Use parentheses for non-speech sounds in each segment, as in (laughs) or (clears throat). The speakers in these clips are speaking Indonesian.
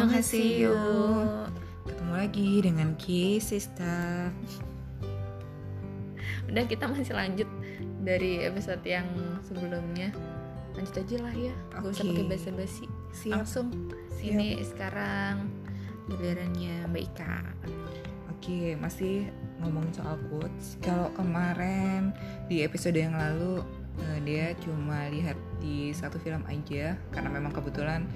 Annyeonghaseyo. Ketemu lagi dengan Ki Sista. Udah kita masih lanjut dari episode yang sebelumnya. Lanjut aja lah ya. Gak usah pakai basa-basi. Siap. Langsung Siap. ini sekarang gilirannya Mbak Ika. Oke, masih ngomongin soal quotes. Kalau kemarin di episode yang lalu eh, dia cuma lihat di satu film aja karena memang kebetulan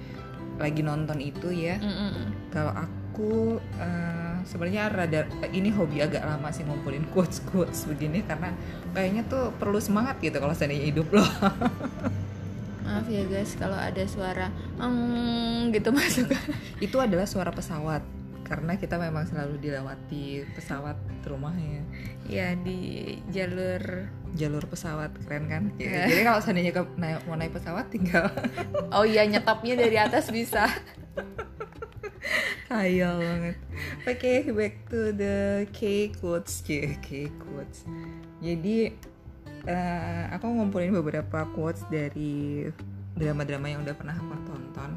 lagi nonton itu ya. Mm-mm. Kalau aku eh, sebenarnya rada ini hobi agak lama sih ngumpulin quotes quotes begini karena kayaknya tuh perlu semangat gitu kalau seandainya hidup loh. (laughs) Maaf ya guys kalau ada suara "eng" gitu masuk. itu adalah suara pesawat karena kita memang selalu dilewati pesawat rumahnya. Ya di jalur jalur pesawat keren kan? Ya. jadi kalau seandainya ke, naik, mau naik pesawat tinggal. Oh iya nyetopnya dari atas bisa. khayal banget. Oke back to the K quotes K quotes jadi eh, aku ngumpulin beberapa quotes dari drama-drama yang udah pernah aku tonton.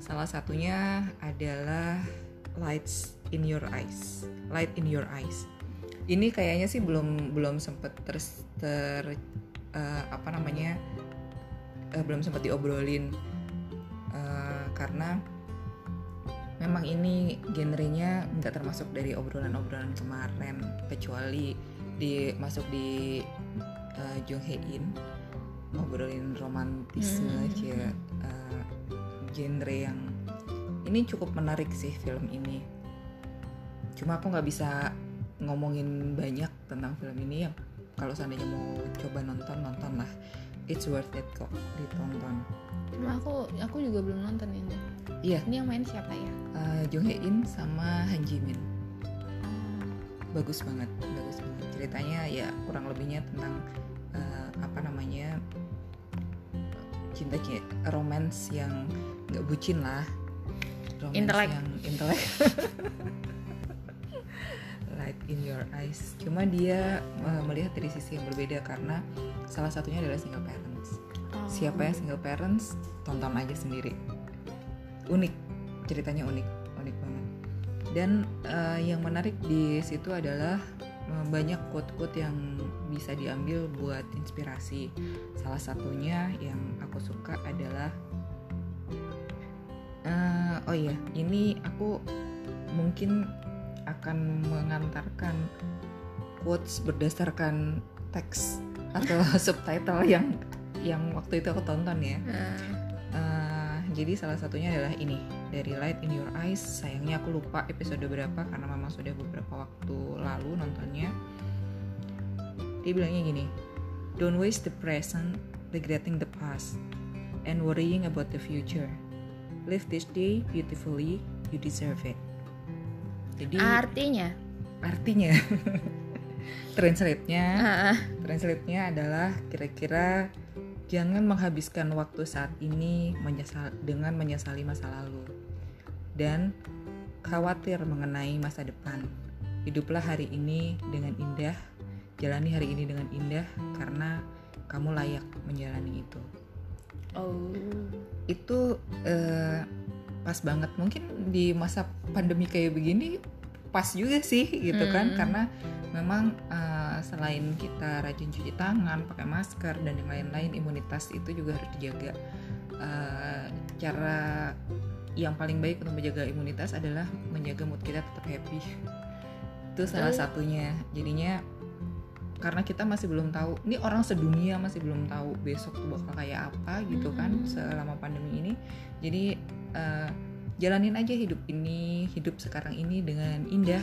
Salah satunya adalah lights in your eyes. Light in your eyes. Ini kayaknya sih belum belum sempet ter, ter eh, apa namanya eh, belum sempat diobrolin. Eh, karena memang ini genrenya nggak termasuk dari obrolan-obrolan kemarin kecuali di masuk di uh, Jung Hae In ngobrolin romantisme Hmm. uh, genre yang ini cukup menarik sih film ini. Cuma aku nggak bisa ngomongin banyak tentang film ini ya. Kalau seandainya mau coba nonton nonton lah. It's worth it kok ditonton. Cuma aku aku juga belum nonton ini. iya. Ini yang main siapa ya? uh, Jung Hae In sama Han Ji Min. Bagus banget bagus banget. Ceritanya ya kurang lebihnya tentang uh, apa namanya cinta cinta romance yang nggak bucin lah Intelek. yang intelek (laughs) light in your eyes. Cuma dia uh, melihat dari sisi yang berbeda karena salah satunya adalah single parents. Oh. siapa yang single parents? Tonton aja sendiri. Unik. Ceritanya unik. Unik banget. Dan eh, yang menarik di situ adalah eh, banyak quote-quote yang bisa diambil buat inspirasi. Salah satunya yang aku suka adalah eh, oh iya ini aku mungkin akan mengantarkan quotes berdasarkan teks atau (laughs) subtitle yang yang waktu itu aku tonton ya Eh, jadi salah satunya adalah ini dari Light in Your Eyes. Sayangnya aku lupa episode berapa karena memang sudah beberapa waktu lalu nontonnya. Dia bilangnya gini, Don't waste the present regretting the past and worrying about the future. Live this day beautifully, you deserve it. Jadi artinya artinya (laughs) translate-nya ah. Translate-nya adalah kira-kira jangan menghabiskan waktu saat ini menyesal dengan menyesali masa lalu dan khawatir mengenai masa depan. Hiduplah hari ini dengan indah, jalani hari ini dengan indah karena kamu layak menjalani itu. Oh Itu eh, pas banget. Mungkin di masa pandemi kayak begini pas juga sih gitu kan Mm. karena memang eh, selain kita rajin cuci tangan, pakai masker dan yang lain-lain imunitas itu juga harus dijaga. Eh, cara yang paling baik untuk menjaga imunitas adalah menjaga mood kita tetap happy. Itu salah Betul. satunya. Jadinya karena kita masih belum tahu, ini orang sedunia masih belum tahu besok tuh bakal kayak apa gitu kan Mm. selama pandemi ini. Jadi eh, jalanin aja hidup ini, hidup sekarang ini dengan indah.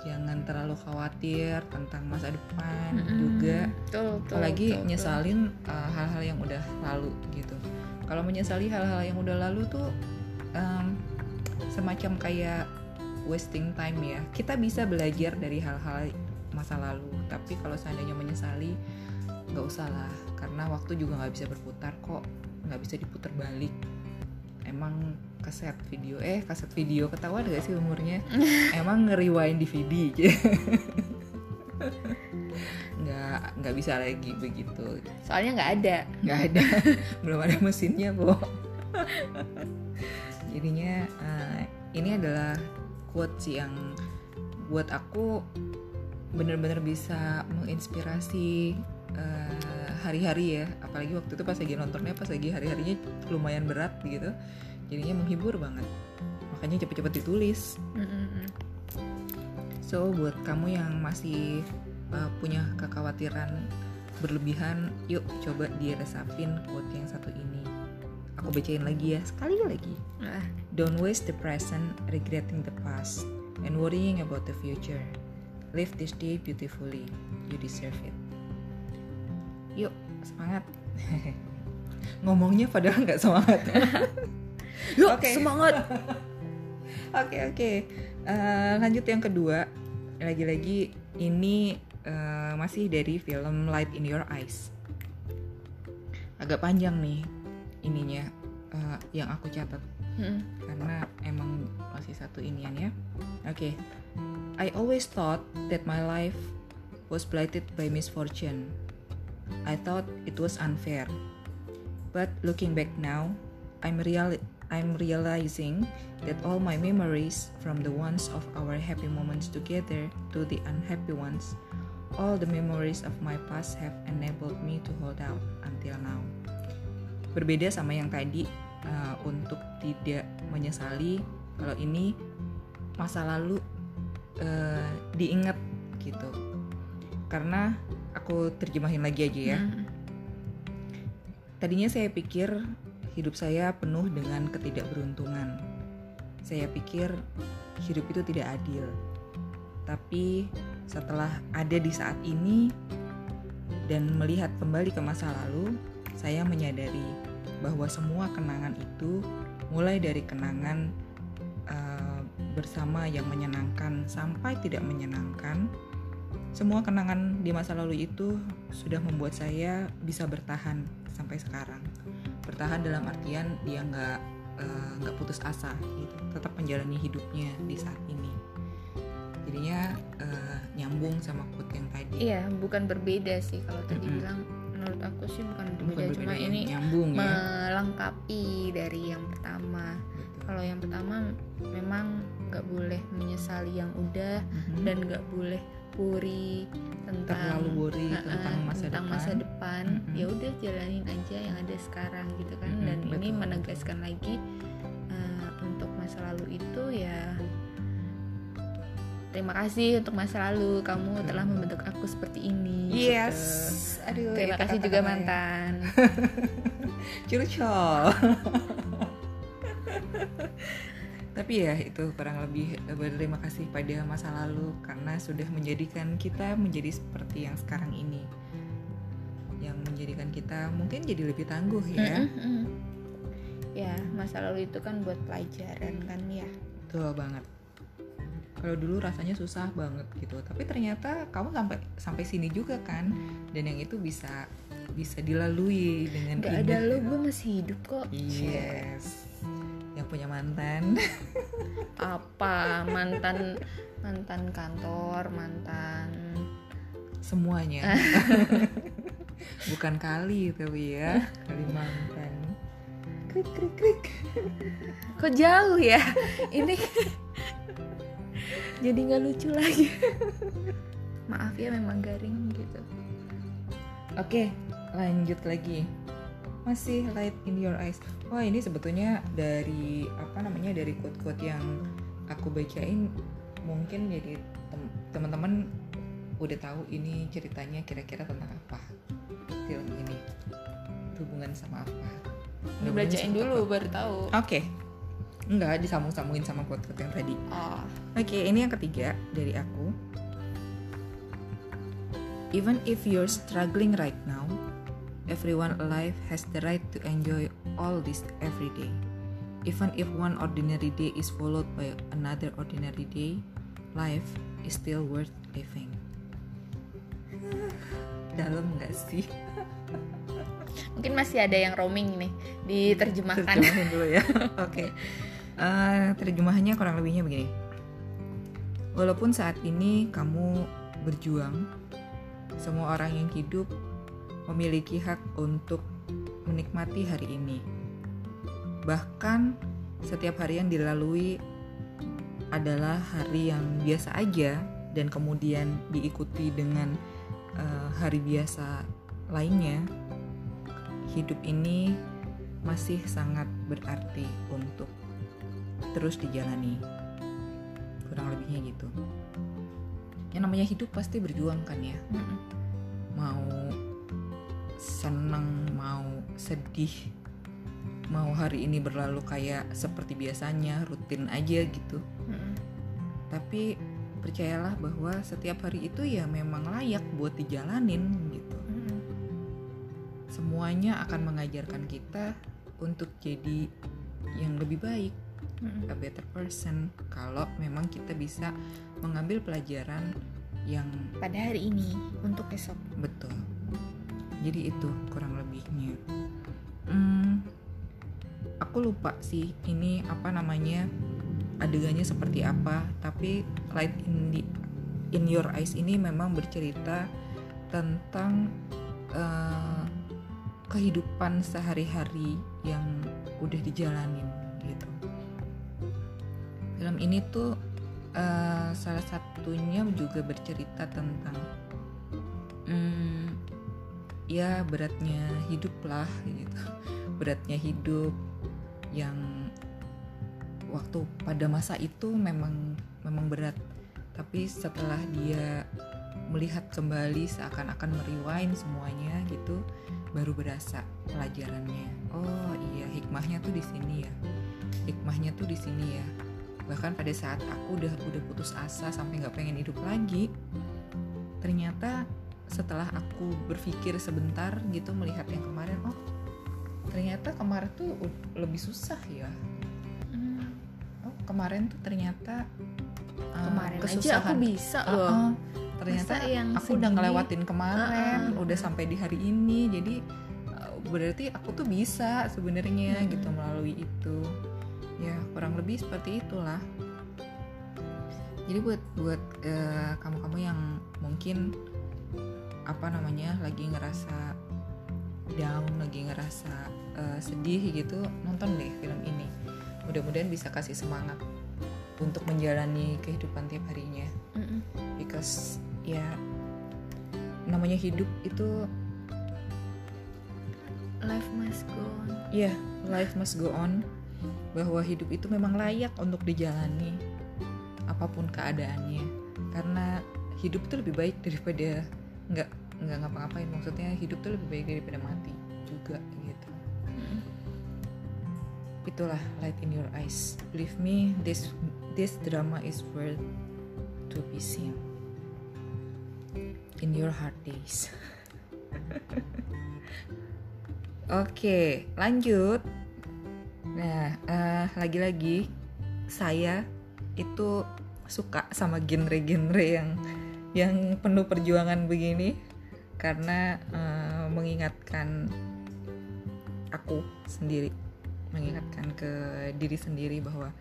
Jangan terlalu khawatir tentang masa depan Mm-mm. juga betul, betul, apalagi betul, nyesalin uh, hal-hal yang udah lalu gitu kalau menyesali hal-hal yang udah lalu tuh um, semacam kayak wasting time ya kita bisa belajar dari hal-hal masa lalu. Tapi kalau seandainya menyesali nggak usah lah. Karena waktu juga nggak bisa berputar kok. Nggak bisa diputar balik. Emang kaset video eh kaset video. Ketahuan gak sih umurnya? (laughs) Emang nge-rewind DVD (laughs) nggak nggak bisa lagi begitu. Soalnya nggak ada. Nggak ada. (laughs) Belum ada mesinnya bu jadinya eh, ini adalah quotes yang buat aku bener-bener bisa menginspirasi eh, hari-hari ya apalagi waktu itu pas lagi nontonnya pas lagi hari-harinya lumayan berat gitu jadinya menghibur banget makanya cepet-cepet ditulis Mm-mm. So buat kamu yang masih uh, punya kekhawatiran berlebihan, yuk coba diresapin quote yang satu ini. Aku bacain lagi ya, sekali lagi. Ah, Don't waste the present regretting the past and worrying about the future. Live this day beautifully. You deserve it. Yuk, semangat. (laughs) Ngomongnya padahal nggak semangat. (laughs) Yuk, Oke. semangat. (laughs) Oke oke. Eh, lanjut yang kedua. Lagi-lagi ini eh, masih dari film Light in Your Eyes. Agak panjang nih ininya eh, yang aku catat Mm. karena emang masih satu inian ya. Oke. I always thought that my life was blighted by misfortune. I thought it was unfair. But looking back now, I'm real I'm realizing that all my memories from the ones of our happy moments together to the unhappy ones, all the memories of my past have enabled me to hold out until now. Berbeda sama yang tadi uh, untuk tidak menyesali kalau ini masa lalu uh, diingat gitu. Karena aku terjemahin lagi aja ya. Mm. Tadinya saya pikir hidup saya penuh dengan ketidakberuntungan. Saya pikir hidup itu tidak adil. Tapi setelah ada di saat ini dan melihat kembali ke masa lalu, saya menyadari bahwa semua kenangan itu mulai dari kenangan bersama yang menyenangkan sampai tidak menyenangkan. Semua kenangan di masa lalu itu sudah membuat saya bisa bertahan sampai sekarang. Bertahan dalam artian dia nggak eh, nggak putus asa, gitu. tetap menjalani hidupnya di saat ini. Jadinya eh, nyambung sama quote yang tadi. Iya, bukan berbeda sih kalau tadi Mm-mm. bilang menurut aku sih bukan Bukan berbeda, cuma berbeda, ini nyambung ya. melengkapi dari yang pertama. Kalau yang pertama memang nggak boleh menyesali yang udah Mhm. dan nggak boleh worry tentang terlalu worry Heeh, tentang masa tentang depan. masa depan Mm-mm. ya udah jalanin aja yang ada sekarang gitu kan Mm-mm, dan ini betul. menegaskan lagi eh, untuk masa lalu itu ya terima kasih untuk masa lalu kamu Betul. telah membentuk aku seperti ini Yes. gitu. Aduh, terima kasih juga yang- mantan (laughs) Curcol. (laughs) Tapi ya itu kurang lebih eh, berterima kasih pada masa lalu karena sudah menjadikan kita menjadi seperti yang sekarang ini. Yang menjadikan kita mungkin jadi lebih tangguh ya. Mm-mm-mm. ya masa lalu itu kan buat pelajaran kan ya Betul banget. Kalau dulu rasanya susah banget gitu, tapi ternyata kamu sampai sampai sini juga kan, dan yang itu bisa bisa dilalui dengan nggak ada lo gue masih hidup kok Yes. Yang punya mantan. (laughs) apa? Mantan mantan kantor mantan semuanya. (laughs) Bukan kali tapi ya Kalimantan krik krik krik. Kok jauh ya? Ini (laughs) jadi nggak lucu lagi. Maaf ya memang garing gitu. Oke lanjut lagi masih light in your eyes wah ini sebetulnya dari apa namanya dari quote-quote yang aku bacain mungkin jadi tem- teman-teman udah tahu ini ceritanya kira-kira tentang apa film ini hubungan sama apa bacain dulu apa? baru tahu Oke. Enggak, disambung-sambungin sama quote-quote yang tadi. oh Oke, ini yang ketiga dari aku. Even if you're struggling right now, everyone alive has the right to enjoy all this every day. Even if one ordinary day is followed by another ordinary day, life is still worth living. (sighs) Dalam nggak sih? mungkin masih ada yang roaming nih diterjemahkan Terjemahin dulu ya. (laughs) Oke. Eh, terjemahannya kurang lebihnya begini. Walaupun saat ini kamu berjuang, semua orang yang hidup memiliki hak untuk menikmati hari ini. Bahkan setiap hari yang dilalui adalah hari yang biasa aja dan kemudian diikuti dengan uh, hari biasa lainnya, hidup ini masih sangat berarti untuk terus dijalani. Kurang lebihnya gitu. Yang namanya hidup pasti berjuang kan ya. Mau senang, mau sedih, mau hari ini berlalu kayak seperti biasanya, rutin aja gitu. Mm-mm. Tapi percayalah bahwa setiap hari itu ya memang layak buat dijalanin gitu. Mm-mm. Semuanya akan mengajarkan kita untuk jadi yang lebih baik, Mm-mm. a better person. Kalau memang kita bisa mengambil pelajaran yang pada hari ini untuk esok betul. Jadi itu kurang lebihnya. Hmm, aku lupa sih ini apa namanya adegannya seperti apa. Tapi Light in the in Your Eyes ini memang bercerita tentang eh, kehidupan sehari-hari yang udah dijalanin gitu. Film ini tuh eh, salah satunya juga bercerita tentang hmm, ya beratnya hidup lah gitu. Beratnya hidup yang waktu pada masa itu memang memang berat. Tapi setelah dia melihat kembali seakan-akan merewind semuanya gitu baru berasa pelajarannya. Oh iya hikmahnya tuh di sini ya. Hikmahnya tuh di sini ya. Bahkan pada saat aku udah udah putus asa sampai nggak pengen hidup lagi ternyata setelah aku berpikir sebentar gitu melihat yang kemarin oh ternyata kemarin tuh lebih susah ya Mm. oh kemarin tuh ternyata uh, kemarin aja aku kesusahan. bisa Uh-uh. loh ternyata Masa yang aku udah ngelewatin kemarin Uh-uh. udah sampai di hari ini jadi uh, berarti aku tuh bisa sebenarnya Mm-mm. gitu melalui itu ya kurang lebih seperti itulah jadi buat buat eh, kamu-kamu yang mungkin apa namanya lagi ngerasa down lagi ngerasa eh, sedih gitu nonton deh film ini. Mudah-mudahan bisa kasih semangat untuk menjalani kehidupan tiap harinya. Mm-mm. because ya namanya hidup itu life must go on. Ya life must go on. Bahwa hidup itu memang layak untuk dijalani apa pun keadaannya. Karena hidup itu lebih baik daripada nggak nggak ngapa-ngapain. Maksudnya hidup itu lebih baik daripada mati juga gitu. Mm-mm. itulah light in your eyes. Believe me this this drama is worth to be seen. In your hard days. (laughs) Oke lanjut. Nah eh, lagi-lagi saya itu suka sama genre-genre yang yang penuh perjuangan begini karena eh, mengingatkan aku sendiri mengingatkan ke diri sendiri bahwa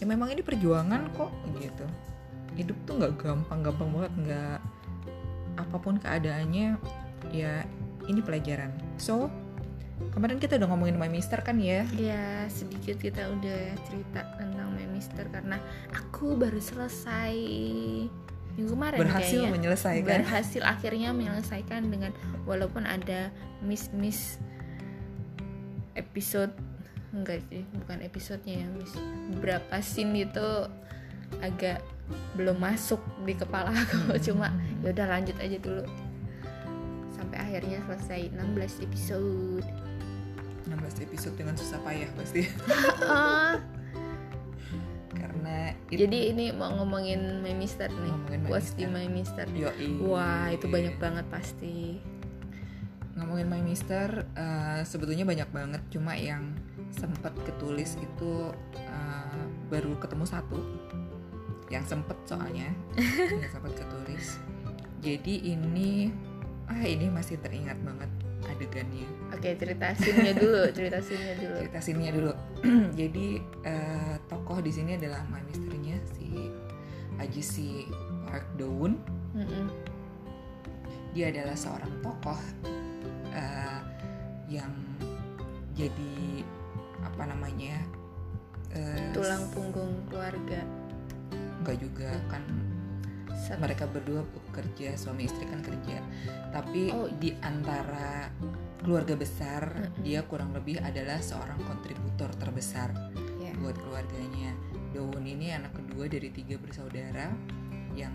ya memang ini perjuangan kok gitu. Hidup tuh nggak gampang-gampang banget nggak apa pun keadaannya ya ini pelajaran. So kemarin kita udah ngomongin My Mister kan ya? Ya sedikit kita udah cerita tentang My Mister karena aku baru selesai minggu kemarin berhasil kayaknya. menyelesaikan. Berhasil akhirnya menyelesaikan dengan walaupun ada miss miss episode enggak sih bukan episodenya ya miss. Beberapa scene itu agak belum masuk di kepala aku (laughs) cuma ya udah lanjut aja dulu. Sampai akhirnya selesai 16 episode. 16 episode dengan susah payah pasti (laughs) It- jadi ini mau ngomongin My Mister nih. Ngomongin My What's di. My Mister? Yoi. wah itu banyak banget pasti. Ngomongin My Mister eh, sebetulnya banyak banget. Cuma yang sempat ketulis itu eh, baru ketemu satu. Yang sempet soalnya. (laughs) Yang sempat ketulis. Jadi ini ah ini masih teringat banget adegannya oke cerita scene-nya dulu cerita scene-nya dulu. Cerita sininya dulu. (clears throat) Jadi eh, tokoh di sini adalah My Misternya si Aji si Park Mm-mm. dia adalah seorang tokoh eh, yang jadi apa namanya eh, tulang punggung keluarga. Nggak juga kan mereka berdua bekerja suami istri kan kerja. Tapi Oh. di antara keluarga besar Mm-mm. dia kurang lebih adalah seorang kontributor terbesar ya. buat keluarganya Dowon ini anak kedua dari tiga bersaudara yang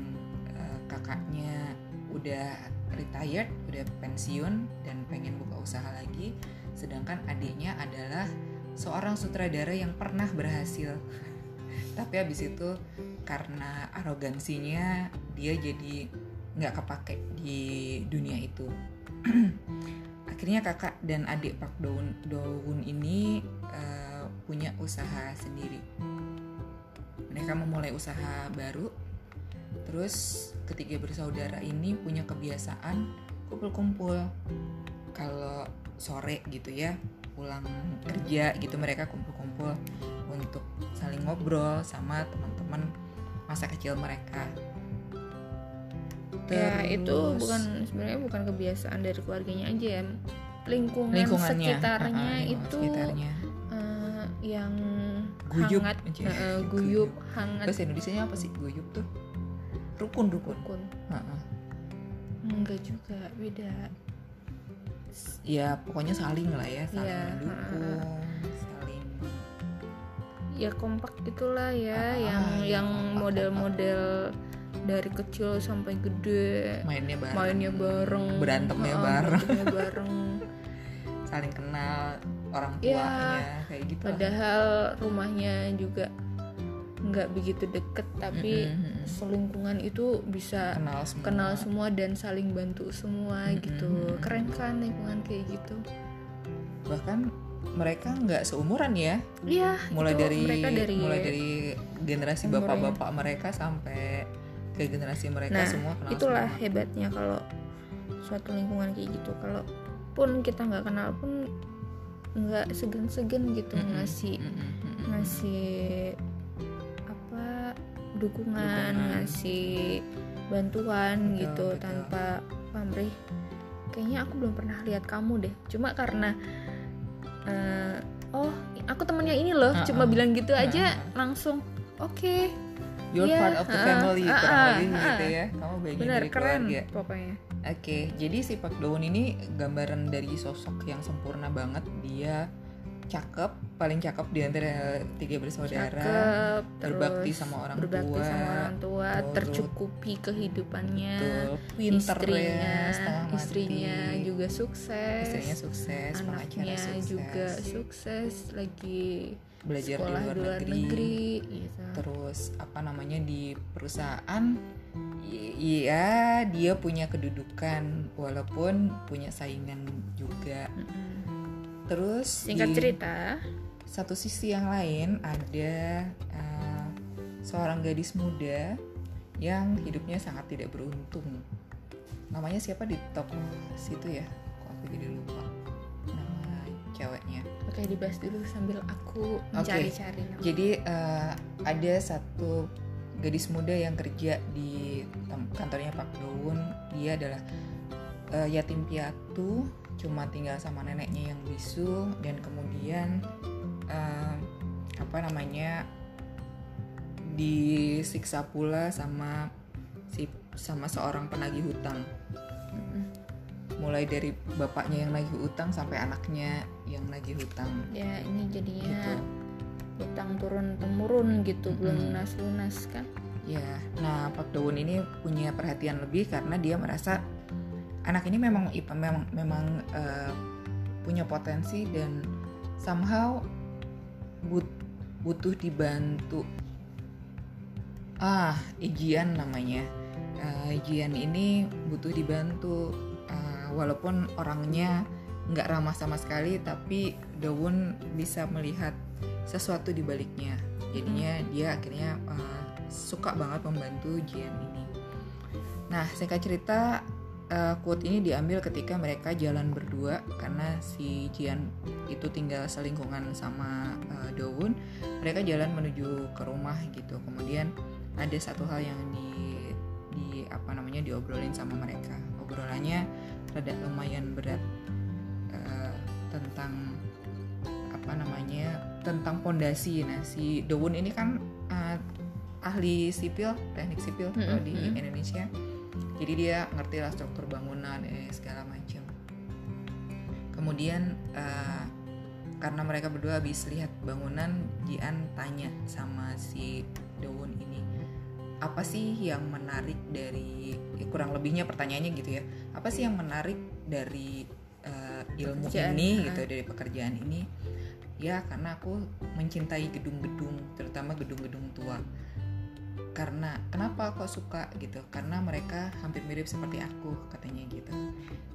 eh, kakaknya udah retired udah pensiun dan pengen buka usaha lagi sedangkan adiknya adalah seorang sutradara yang pernah berhasil (laughs) tapi habis itu karena arogansinya dia jadi nggak kepake di dunia itu (clears throat) akhirnya kakak dan adik Pak Doun Doun ini eh, punya usaha sendiri. Mereka memulai usaha baru. Terus ketiga bersaudara ini punya kebiasaan kumpul-kumpul. Kalau sore gitu ya pulang kerja gitu mereka kumpul-kumpul untuk saling ngobrol sama teman-teman masa kecil mereka. Ya itu bukan sebenarnya bukan kebiasaan dari keluarganya aja ya. Lingkungan lingkungannya. sekitarnya lingkungan itu sekitarnya. eh, yang Guyup hangat aja. eh, guyup. hangat. Bahasa Indonesia apa sih? Guyup tuh? Rukun rukun. Rukun Uh-uh. enggak juga beda. Ya pokoknya saling lah ya saling Iya, mendukung saling ya kompak itulah ya Ah, yang iya, yang model-model dari kecil sampai gede. Mainnya bareng. Mainnya bareng. Berantemnya Ah, bareng. berantemnya bareng. (laughs) Saling kenal orang Iya. tuanya kayak gitu lah. padahal rumahnya juga nggak begitu deket tapi Mm-mm, mm-mm. selingkungan itu bisa kenal semua. kenal semua dan saling bantu semua Mm-mm. gitu. keren kan lingkungan kayak gitu. Bahkan mereka nggak seumuran ya? Iya mulai dari, mereka dari mulai dari generasi bapak-bapak mereka sampai ke generasi mereka nah semua kenal itulah semua. hebatnya kalau suatu lingkungan kayak gitu kalau pun kita nggak kenal pun nggak segan-segan gitu Mm-mm, ngasih mm-mm, mm-mm. ngasih apa dukungan, Dukungan. ngasih bantuan Betul, gitu betul. tanpa pamrih kayaknya aku belum pernah lihat kamu deh cuma karena eh, oh aku temennya ini loh Ah, cuma ah. bilang gitu aja Ah, langsung oke You're Iya, part of the ah, family ah, kurang ah, lebih ah. gitu ya kamu bagian dari keren keluarga pokoknya Oke, jadi si Pak Doun ini gambaran dari sosok yang sempurna banget. Dia cakep, paling cakep di antara tiga bersaudara. cakep berbakti terus sama orang berbakti tua, sama orang tua terus- tercukupi kehidupannya Betul, pinter istrinya ya, setengah mati. istrinya juga sukses Istrinya sukses, anaknya sukses, juga sukses lagi belajar sekolah di luar negeri. gitu. Terus apa namanya di perusahaan Iya, dia punya kedudukan walaupun punya saingan juga. Terus singkat di- cerita satu sisi yang lain ada uh, seorang gadis muda yang hidupnya sangat tidak beruntung. Namanya siapa di top situ ya? Kok aku jadi lupa nama ceweknya. Oke dibahas dulu sambil aku mencari-cari nama. Jadi uh, ada satu gadis muda yang kerja di kantornya Pak Doun. Dia adalah uh, yatim piatu, cuma tinggal sama neneknya yang bisu dan kemudian uh, apa namanya disiksa pula sama si sama seorang penagih hutang. Mulai dari bapaknya yang nagih hutang sampai anaknya yang nagih hutang. ya ini jadinya Gitu. utang turun temurun gitu belum Mm-mm. lunas lunas kan Ya, nah Pak Dowon ini punya perhatian lebih karena dia merasa anak ini memang memang memang eh, punya potensi dan somehow but- butuh dibantu. Ah, Ijian namanya. Eh, Ijian ini butuh dibantu walaupun orangnya nggak ramah sama sekali, tapi Dowon bisa melihat sesuatu di baliknya. Jadinya dia akhirnya eh, suka banget membantu Jian ini. Nah, singkat cerita, eh, quote ini diambil ketika mereka jalan berdua karena si Jian itu tinggal selingkungan sama eh, Dowon. Mereka jalan menuju ke rumah gitu. Kemudian ada satu hal yang di di apa namanya diobrolin sama mereka. Obrolannya rada lumayan berat eh, tentang apa namanya tentang pondasi. Nah si Dowun ini kan uh, ahli sipil teknik sipil Mm-mm, kalau di. Indonesia. Jadi dia ngerti lah struktur bangunan eh, segala macam. Kemudian uh, karena mereka berdua habis lihat bangunan Jian tanya sama si Dowun ini apa sih yang menarik dari ya kurang lebihnya pertanyaannya gitu ya apa sih yang menarik dari uh, ilmu Pekerjaan, ini ah. gitu dari pekerjaan ini? Ya karena aku mencintai gedung-gedung terutama gedung-gedung tua. Karena kenapa kok suka gitu? Karena mereka hampir mirip seperti aku katanya gitu.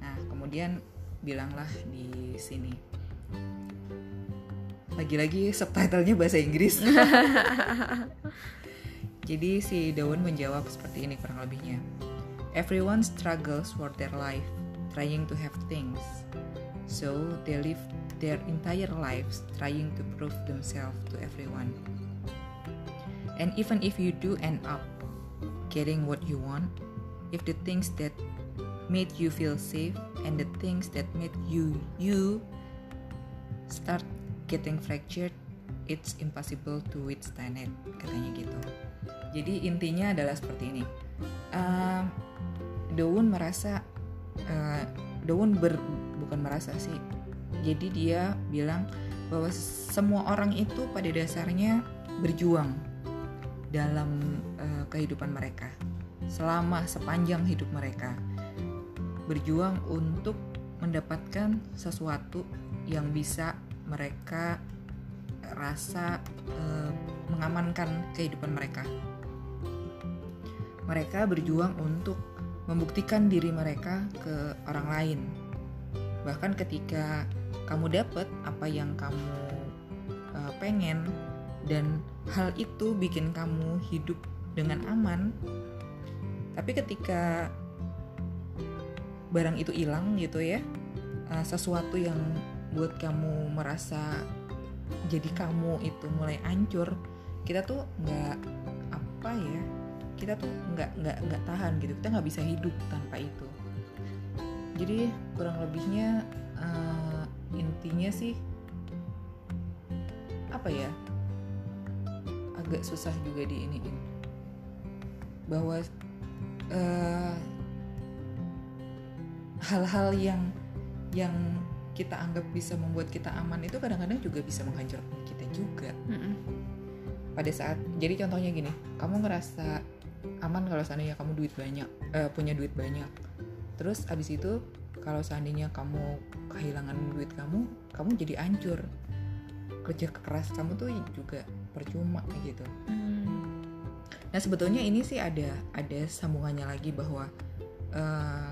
Nah kemudian bilanglah di sini. Lagi-lagi subtitlenya bahasa Inggris (laughs) jadi si Dawn menjawab seperti ini kurang lebihnya. Everyone struggles for their life trying to have things. So they live their entire lives trying to prove themselves to everyone. And even if you do end up getting what you want if the things that made you feel safe and the things that made you you start getting fractured it's impossible to withstand it katanya gitu jadi intinya adalah seperti ini. Um, Daun merasa uh, Daun ber, bukan merasa sih. Jadi dia bilang bahwa semua orang itu pada dasarnya berjuang dalam uh, kehidupan mereka. Selama sepanjang hidup mereka. Berjuang untuk mendapatkan sesuatu yang bisa mereka rasa eh, mengamankan kehidupan mereka. Mereka berjuang untuk membuktikan diri mereka ke orang lain. Bahkan ketika kamu dapat apa yang kamu eh, pengen dan hal itu bikin kamu hidup dengan aman, tapi ketika barang itu hilang gitu ya, eh, sesuatu yang buat kamu merasa jadi kamu itu mulai hancur kita tuh nggak apa ya kita tuh nggak nggak nggak tahan gitu. Kita nggak bisa hidup tanpa itu. Jadi kurang lebihnya eh, intinya sih apa ya agak susah juga diiniin. Bahwa eh, hal-hal yang yang kita anggap bisa membuat kita aman itu kadang-kadang juga bisa menghancurkan kita juga. Mm-mm. pada saat jadi contohnya gini kamu ngerasa aman kalau seandainya kamu duit banyak eh, punya duit banyak. Terus abis itu kalau seandainya kamu kehilangan duit kamu kamu jadi hancur. Kerja keras kamu tuh juga percuma gitu. Mm. Nah sebetulnya ini sih ada ada sambungannya lagi bahwa eh,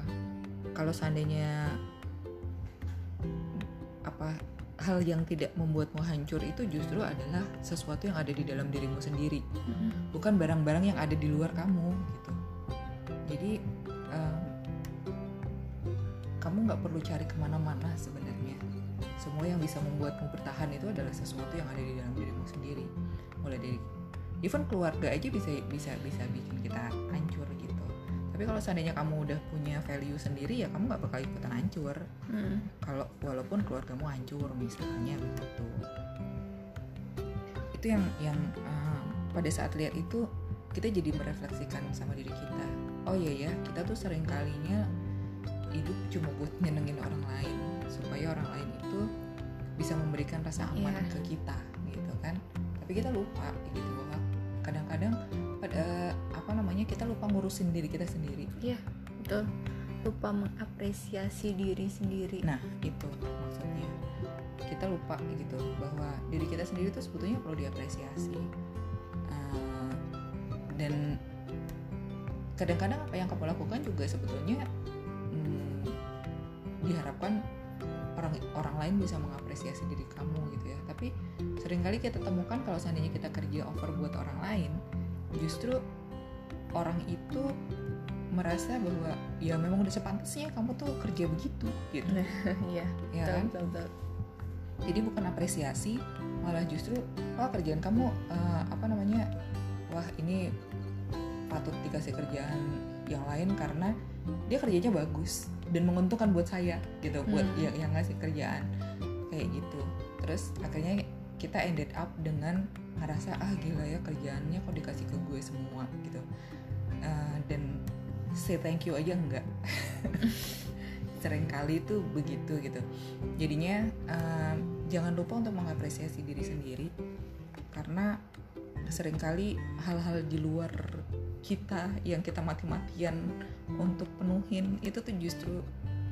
kalau seandainya apa hal yang tidak membuatmu hancur itu justru adalah sesuatu yang ada di dalam dirimu sendiri, Mm-mm. bukan barang-barang yang ada di luar kamu gitu. Jadi em, kamu nggak perlu cari ke mana-mana sebenarnya. Semua yang bisa membuatmu bertahan itu adalah sesuatu yang ada di dalam dirimu sendiri. Mulai dari even keluarga aja bisa bisa bisa bikin kita hancur tapi kalau seandainya kamu udah punya value sendiri ya kamu nggak bakal ikutan hancur Mm. kalau walaupun keluargamu hancur misalnya begitu itu yang yang uh, pada saat lihat itu kita jadi merefleksikan sama diri kita oh iya ya kita tuh sering kalinya hidup cuma buat nyenengin orang lain supaya orang lain itu bisa memberikan rasa aman Iya. ke kita gitu kan tapi kita lupa gitu bahwa kadang-kadang kita lupa ngurusin diri kita sendiri Iya, betul. Lupa mengapresiasi diri sendiri. Nah, itu maksudnya. Kita lupa gitu bahwa diri kita sendiri tuh sebetulnya perlu diapresiasi. Eh, dan kadang-kadang apa yang kamu lakukan juga sebetulnya hmm, diharapkan orang orang lain bisa mengapresiasi diri kamu gitu ya. Tapi sering kali kita temukan kalau seandainya kita kerja over buat orang lain, justru orang itu merasa bahwa ya memang udah sepantasnya kamu tuh kerja begitu gitu (laughs) Iya, ya betul, kan betul, betul. jadi bukan apresiasi malah justru wah kerjaan kamu eh, apa namanya wah ini patut dikasih kerjaan yang lain karena dia kerjanya bagus dan menguntungkan buat saya gitu buat Hmm. yang yang ngasih kerjaan kayak gitu terus akhirnya kita ended up dengan ngerasa ah gila ya kerjaannya kok dikasih ke gue semua gitu Uh, dan say thank you aja enggak. (laughs) Sering kali itu begitu gitu. Jadinya uh, jangan lupa untuk mengapresiasi diri sendiri. Karena sering kali hal-hal di luar kita yang kita mati-matian untuk penuhin itu tuh justru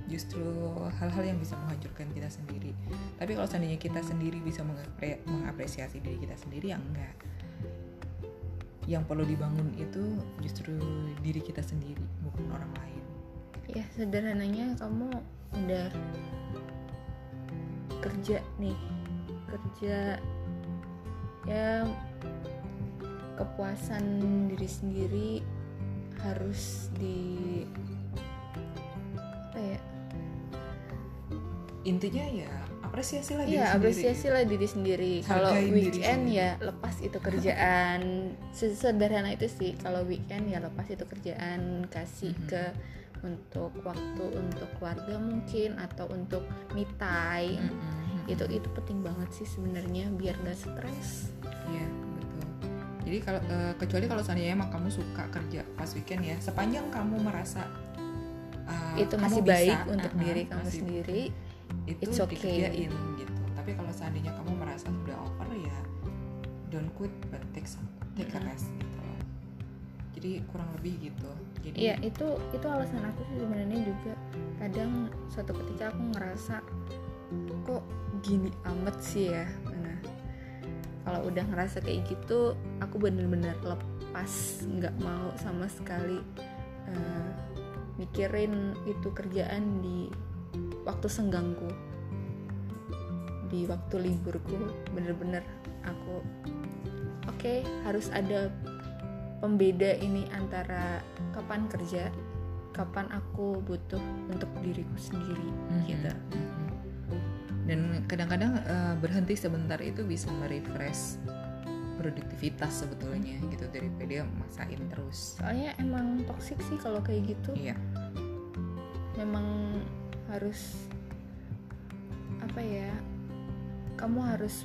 justru hal-hal yang bisa menghancurkan kita sendiri. Tapi kalau seandainya kita sendiri bisa mengapre mengapresiasi diri kita sendiri ya enggak yang perlu dibangun itu justru diri kita sendiri bukan orang lain. Ya sederhananya kamu udah kerja nih kerja ya kepuasan diri sendiri harus di apa ya? Intinya ya apresiasi lah diri Iya, sendiri. apresiasi lah diri sendiri. Kalau diri weekend sendiri. ya lepas itu kerjaan. Sesederhana itu sih. Kalau weekend ya lepas itu kerjaan, kasih Mhm. ke untuk waktu untuk keluarga mungkin atau untuk me time. Mm-mm. Itu itu penting banget sih sebenarnya biar nggak stres. Iya betul. Jadi kalau eh, kecuali kalau seandainya emang kamu suka kerja pas weekend ya, sepanjang kamu merasa eh, itu masih bisa, baik untuk uh-uh, diri kamu masih- sendiri. Itu it's okay. dikerjain gitu. Tapi kalau seandainya kamu merasa sudah over ya, don't quit but take some, take a rest gitu. loh. Jadi kurang lebih gitu. Jadi Iya itu itu alasan aku sih sebenarnya juga kadang suatu ketika aku ngerasa kok gini amat sih ya nah kalau udah ngerasa kayak gitu aku bener-bener lepas nggak mau sama sekali eh, mikirin itu kerjaan di waktu senggangku di waktu liburku bener-bener aku oke harus ada pembeda ini antara kapan kerja, kapan aku butuh untuk diriku sendiri Mhm, gitu. mhm. Dan kadang-kadang eh, berhenti sebentar itu bisa merefresh produktivitas sebetulnya gitu daripada maksain terus. Soalnya emang toksik sih kalau kayak gitu. Iya. Memang harus apa ya? Kamu harus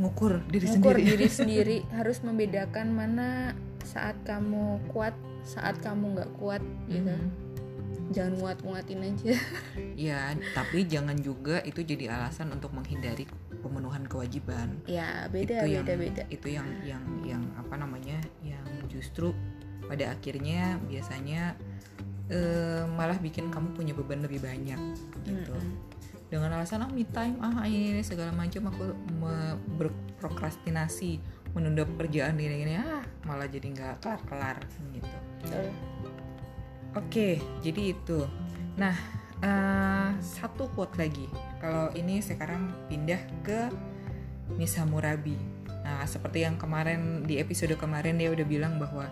Ngukur diri mengukur sendiri. diri (laughs) sendiri, harus membedakan mana saat kamu kuat, saat kamu nggak kuat gitu. Mhm. Jangan muat-muatin aja. (laughs) Ya, tapi jangan juga itu jadi alasan untuk menghindari pemenuhan kewajiban. ya beda itu yang beda beda. itu yang yang yang apa namanya? Yang justru pada akhirnya biasanya eh, malah bikin kamu punya beban lebih banyak gitu. Mm-mm. Dengan alasan ah me time, ah ini, ini segala macam aku me- berprokrastinasi menunda pekerjaan gini-gini ah malah jadi nggak kelar-kelar gitu. Betul. Oke, jadi itu. Nah, eh, satu quote lagi. Kalau ini sekarang pindah ke Miss Hammurabi. Nah, seperti yang kemarin di episode kemarin dia udah bilang bahwa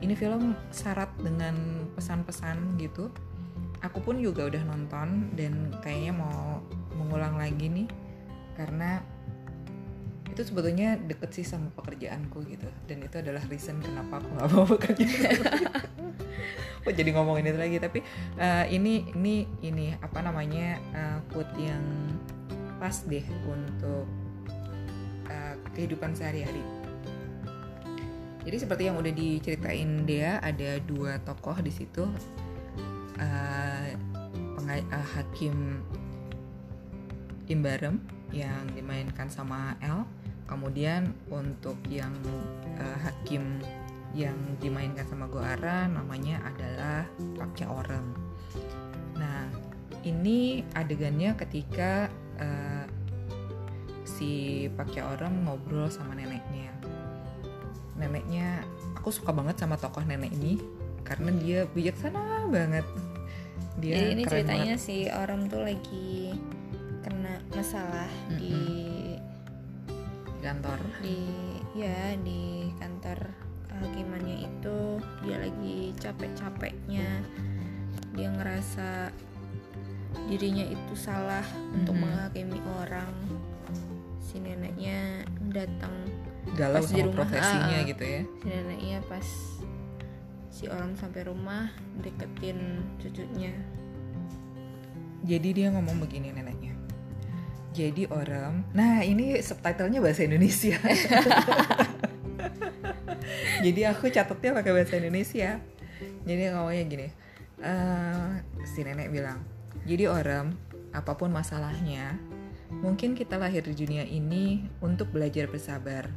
ini film syarat dengan pesan-pesan gitu. Aku pun juga udah nonton dan kayaknya mau mengulang lagi nih karena itu sebetulnya deket sih sama pekerjaanku gitu. Dan itu adalah reason kenapa aku nggak mau (laughs) bekerja. (laughs) Oh jadi ngomongin itu lagi? Tapi eh, ini ini ini apa namanya eh, quote yang pas deh untuk eh, kehidupan sehari-hari jadi seperti yang udah diceritain dia ada dua tokoh di situ penga- eh, hakim Imbarem yang dimainkan sama El kemudian untuk yang eh, hakim yang dimainkan sama Goara namanya adalah Pak Orem. Nah, ini adegannya ketika eh, si Pak Orem ngobrol sama neneknya. Neneknya, aku suka banget sama tokoh nenek ini karena dia bijaksana banget. Dia Jadi ini ceritanya banget. si orang tuh lagi kena masalah di di kantor. di ya di kantor kehakimannya itu dia lagi capek-capeknya dia ngerasa dirinya itu salah untuk Mhm. menghakimi orang si neneknya datang Galau Pas di sama rumah, profesinya ah. gitu ya. si neneknya pas si orang sampai rumah deketin cucunya Jadi dia ngomong begini neneknya. jadi orang nah ini subtitlenya bahasa Indonesia (laughs) jadi aku catatnya pakai bahasa Indonesia jadi ngomongnya gini eh, si nenek bilang jadi orang apa pun masalahnya mungkin kita lahir di dunia ini untuk belajar bersabar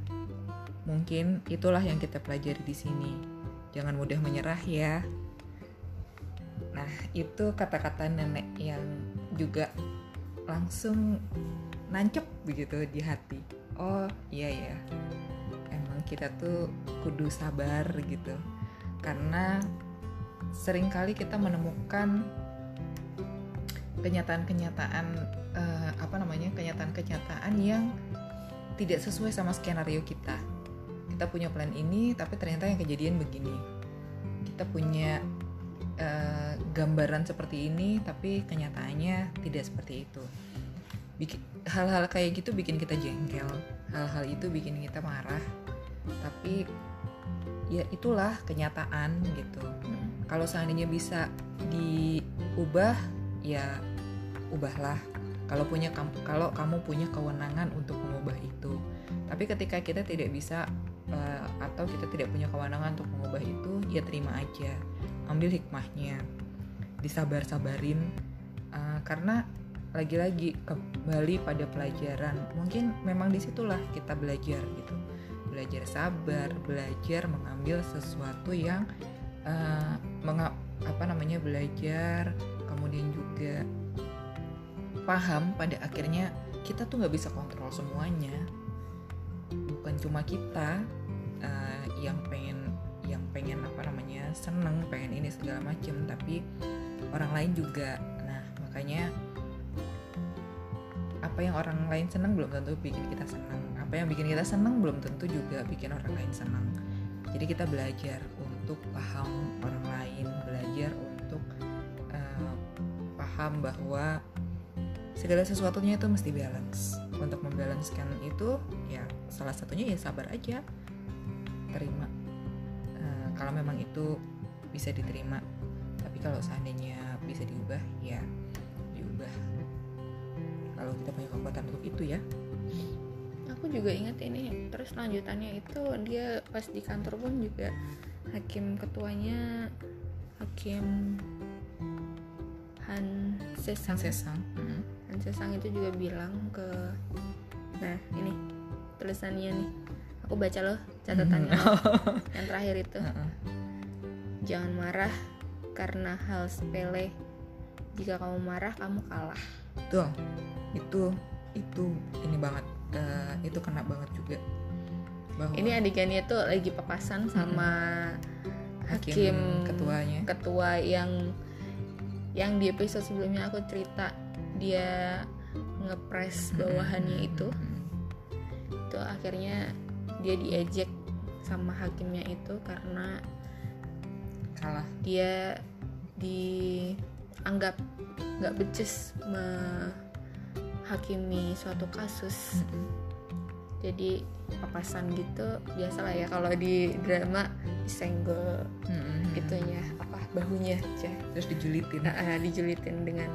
mungkin itulah yang kita pelajari di sini. Jangan mudah menyerah ya. Nah itu kata-kata nenek yang juga langsung nancep begitu di hati. Oh iya ya. Emang kita tuh kudu sabar gitu. Karena sering kali kita menemukan kenyataan-kenyataan eh, apa namanya kenyataan-kenyataan yang tidak sesuai sama skenario kita kita punya plan ini tapi ternyata yang kejadian begini. Kita punya eh, gambaran seperti ini tapi kenyataannya tidak seperti itu. Hal-hal kayak gitu bikin kita jengkel. Hal-hal itu bikin kita marah. Tapi ya itulah kenyataan gitu. Kalau seandainya bisa diubah ya ubahlah. Kalau punya kalau kamu punya kewenangan untuk mengubah itu. Tapi ketika kita tidak bisa atau kita tidak punya kewenangan untuk mengubah itu ya terima aja. Ambil hikmahnya. Disabar-sabarin eh, karena lagi-lagi kembali pada pelajaran. Mungkin memang di situlah kita belajar gitu. Belajar sabar belajar mengambil sesuatu yang eh, menga- apa namanya belajar kemudian juga paham pada akhirnya kita tuh nggak bisa kontrol semuanya. Bukan cuma kita yang pengen yang pengen apa namanya seneng pengen ini segala macem tapi orang lain juga. Nah makanya apa yang orang lain seneng belum tentu bikin kita seneng. Apa yang bikin kita seneng belum tentu juga bikin orang lain seneng. Jadi kita belajar untuk paham orang lain belajar untuk eh, paham bahwa segala sesuatunya itu mesti balance. Untuk membalancekan itu ya salah satunya ya sabar aja terima Eh, kalau memang itu bisa diterima tapi kalau seandainya bisa diubah ya diubah. Kalau kita punya kekuatan untuk itu ya. Aku juga ingat ini terus lanjutannya itu dia pas di kantor pun juga hakim ketuanya hakim Han Sesang. Sang sesang Mm. Han Sesang itu juga bilang ke nah ini tulisannya nih aku baca loh catatannya loh. (laughs) yang terakhir itu jangan marah karena hal sepele jika kamu marah kamu kalah Betul. Itu itu ini banget. Eh, itu kena banget juga. Bahwa ini adegannya tuh lagi papasan sama hakim, hakim ketuanya. ketua yang yang di episode sebelumnya aku cerita dia ngepres bawahannya itu itu akhirnya dia diejek sama hakimnya itu karena kalah. dia dianggap nggak becus menghakimi suatu kasus Mm-mm. jadi papasan gitu biasalah ya kalau di drama disenggol Mm-mm. itunya apa bahunya aja Terus dijulitin. nah, ah, dijulitin dengan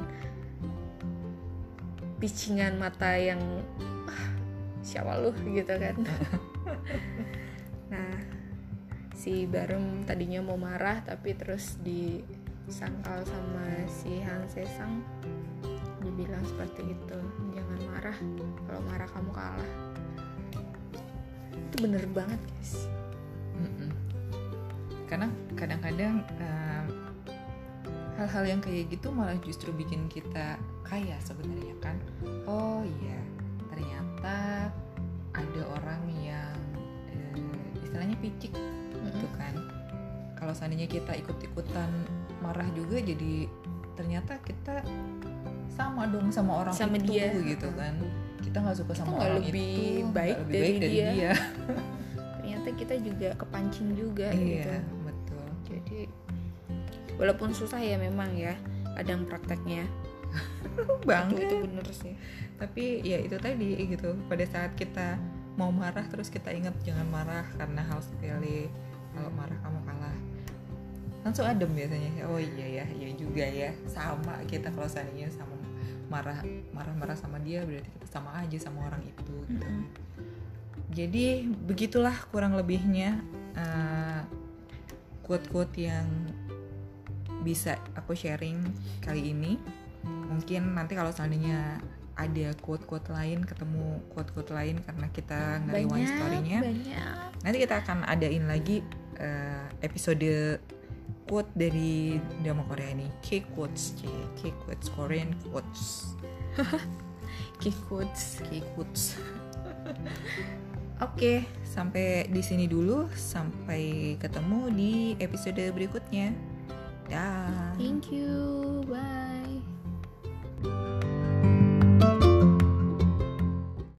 picingan mata yang ah, siapa lu gitu kan (laughs) nah si Barem tadinya mau marah tapi terus disangkal sama si Han Sesang dibilang seperti itu jangan marah kalau marah kamu kalah itu bener banget guys. Karena kadang-kadang em, hal-hal yang kayak gitu malah justru bikin kita kaya sebenarnya kan. Oh iya, ternyata ada orang yang eh, istilahnya picik gitu kan. Kalau seandainya kita ikut-ikutan marah juga jadi ternyata kita sama dong sama orang Sama itu dia. gitu kan. Kita nggak suka sama nggak orang lebih itu, lebih dari baik dari dia. dia. (laughs) ternyata kita juga kepancing juga Iya, gitu betul. jadi walaupun susah ya memang ya kadang prakteknya Bang, (laughs) itu, itu bener sih tapi ya itu tadi gitu pada saat kita mau marah terus kita ingat jangan marah karena hal sepele kalau marah kamu kalah langsung adem biasanya oh iya ya iya juga ya sama kita kalau seandainya sama marah marah-marah sama dia berarti kita sama aja sama orang itu gitu. Mm-mm. Jadi begitulah kurang lebihnya uh, quote-quote yang bisa aku sharing kali ini. Mungkin nanti kalau seandainya ada quote-quote lain, ketemu quote-quote lain karena kita banyak story-nya, banyak nanti kita akan adain lagi uh, episode quote dari drama Korea ini, K quotes, K, K quotes, Korean quotes, (laughs) Key quotes K quotes. Oke, sampai di sini dulu. Sampai ketemu di episode berikutnya. Dah. thank you bye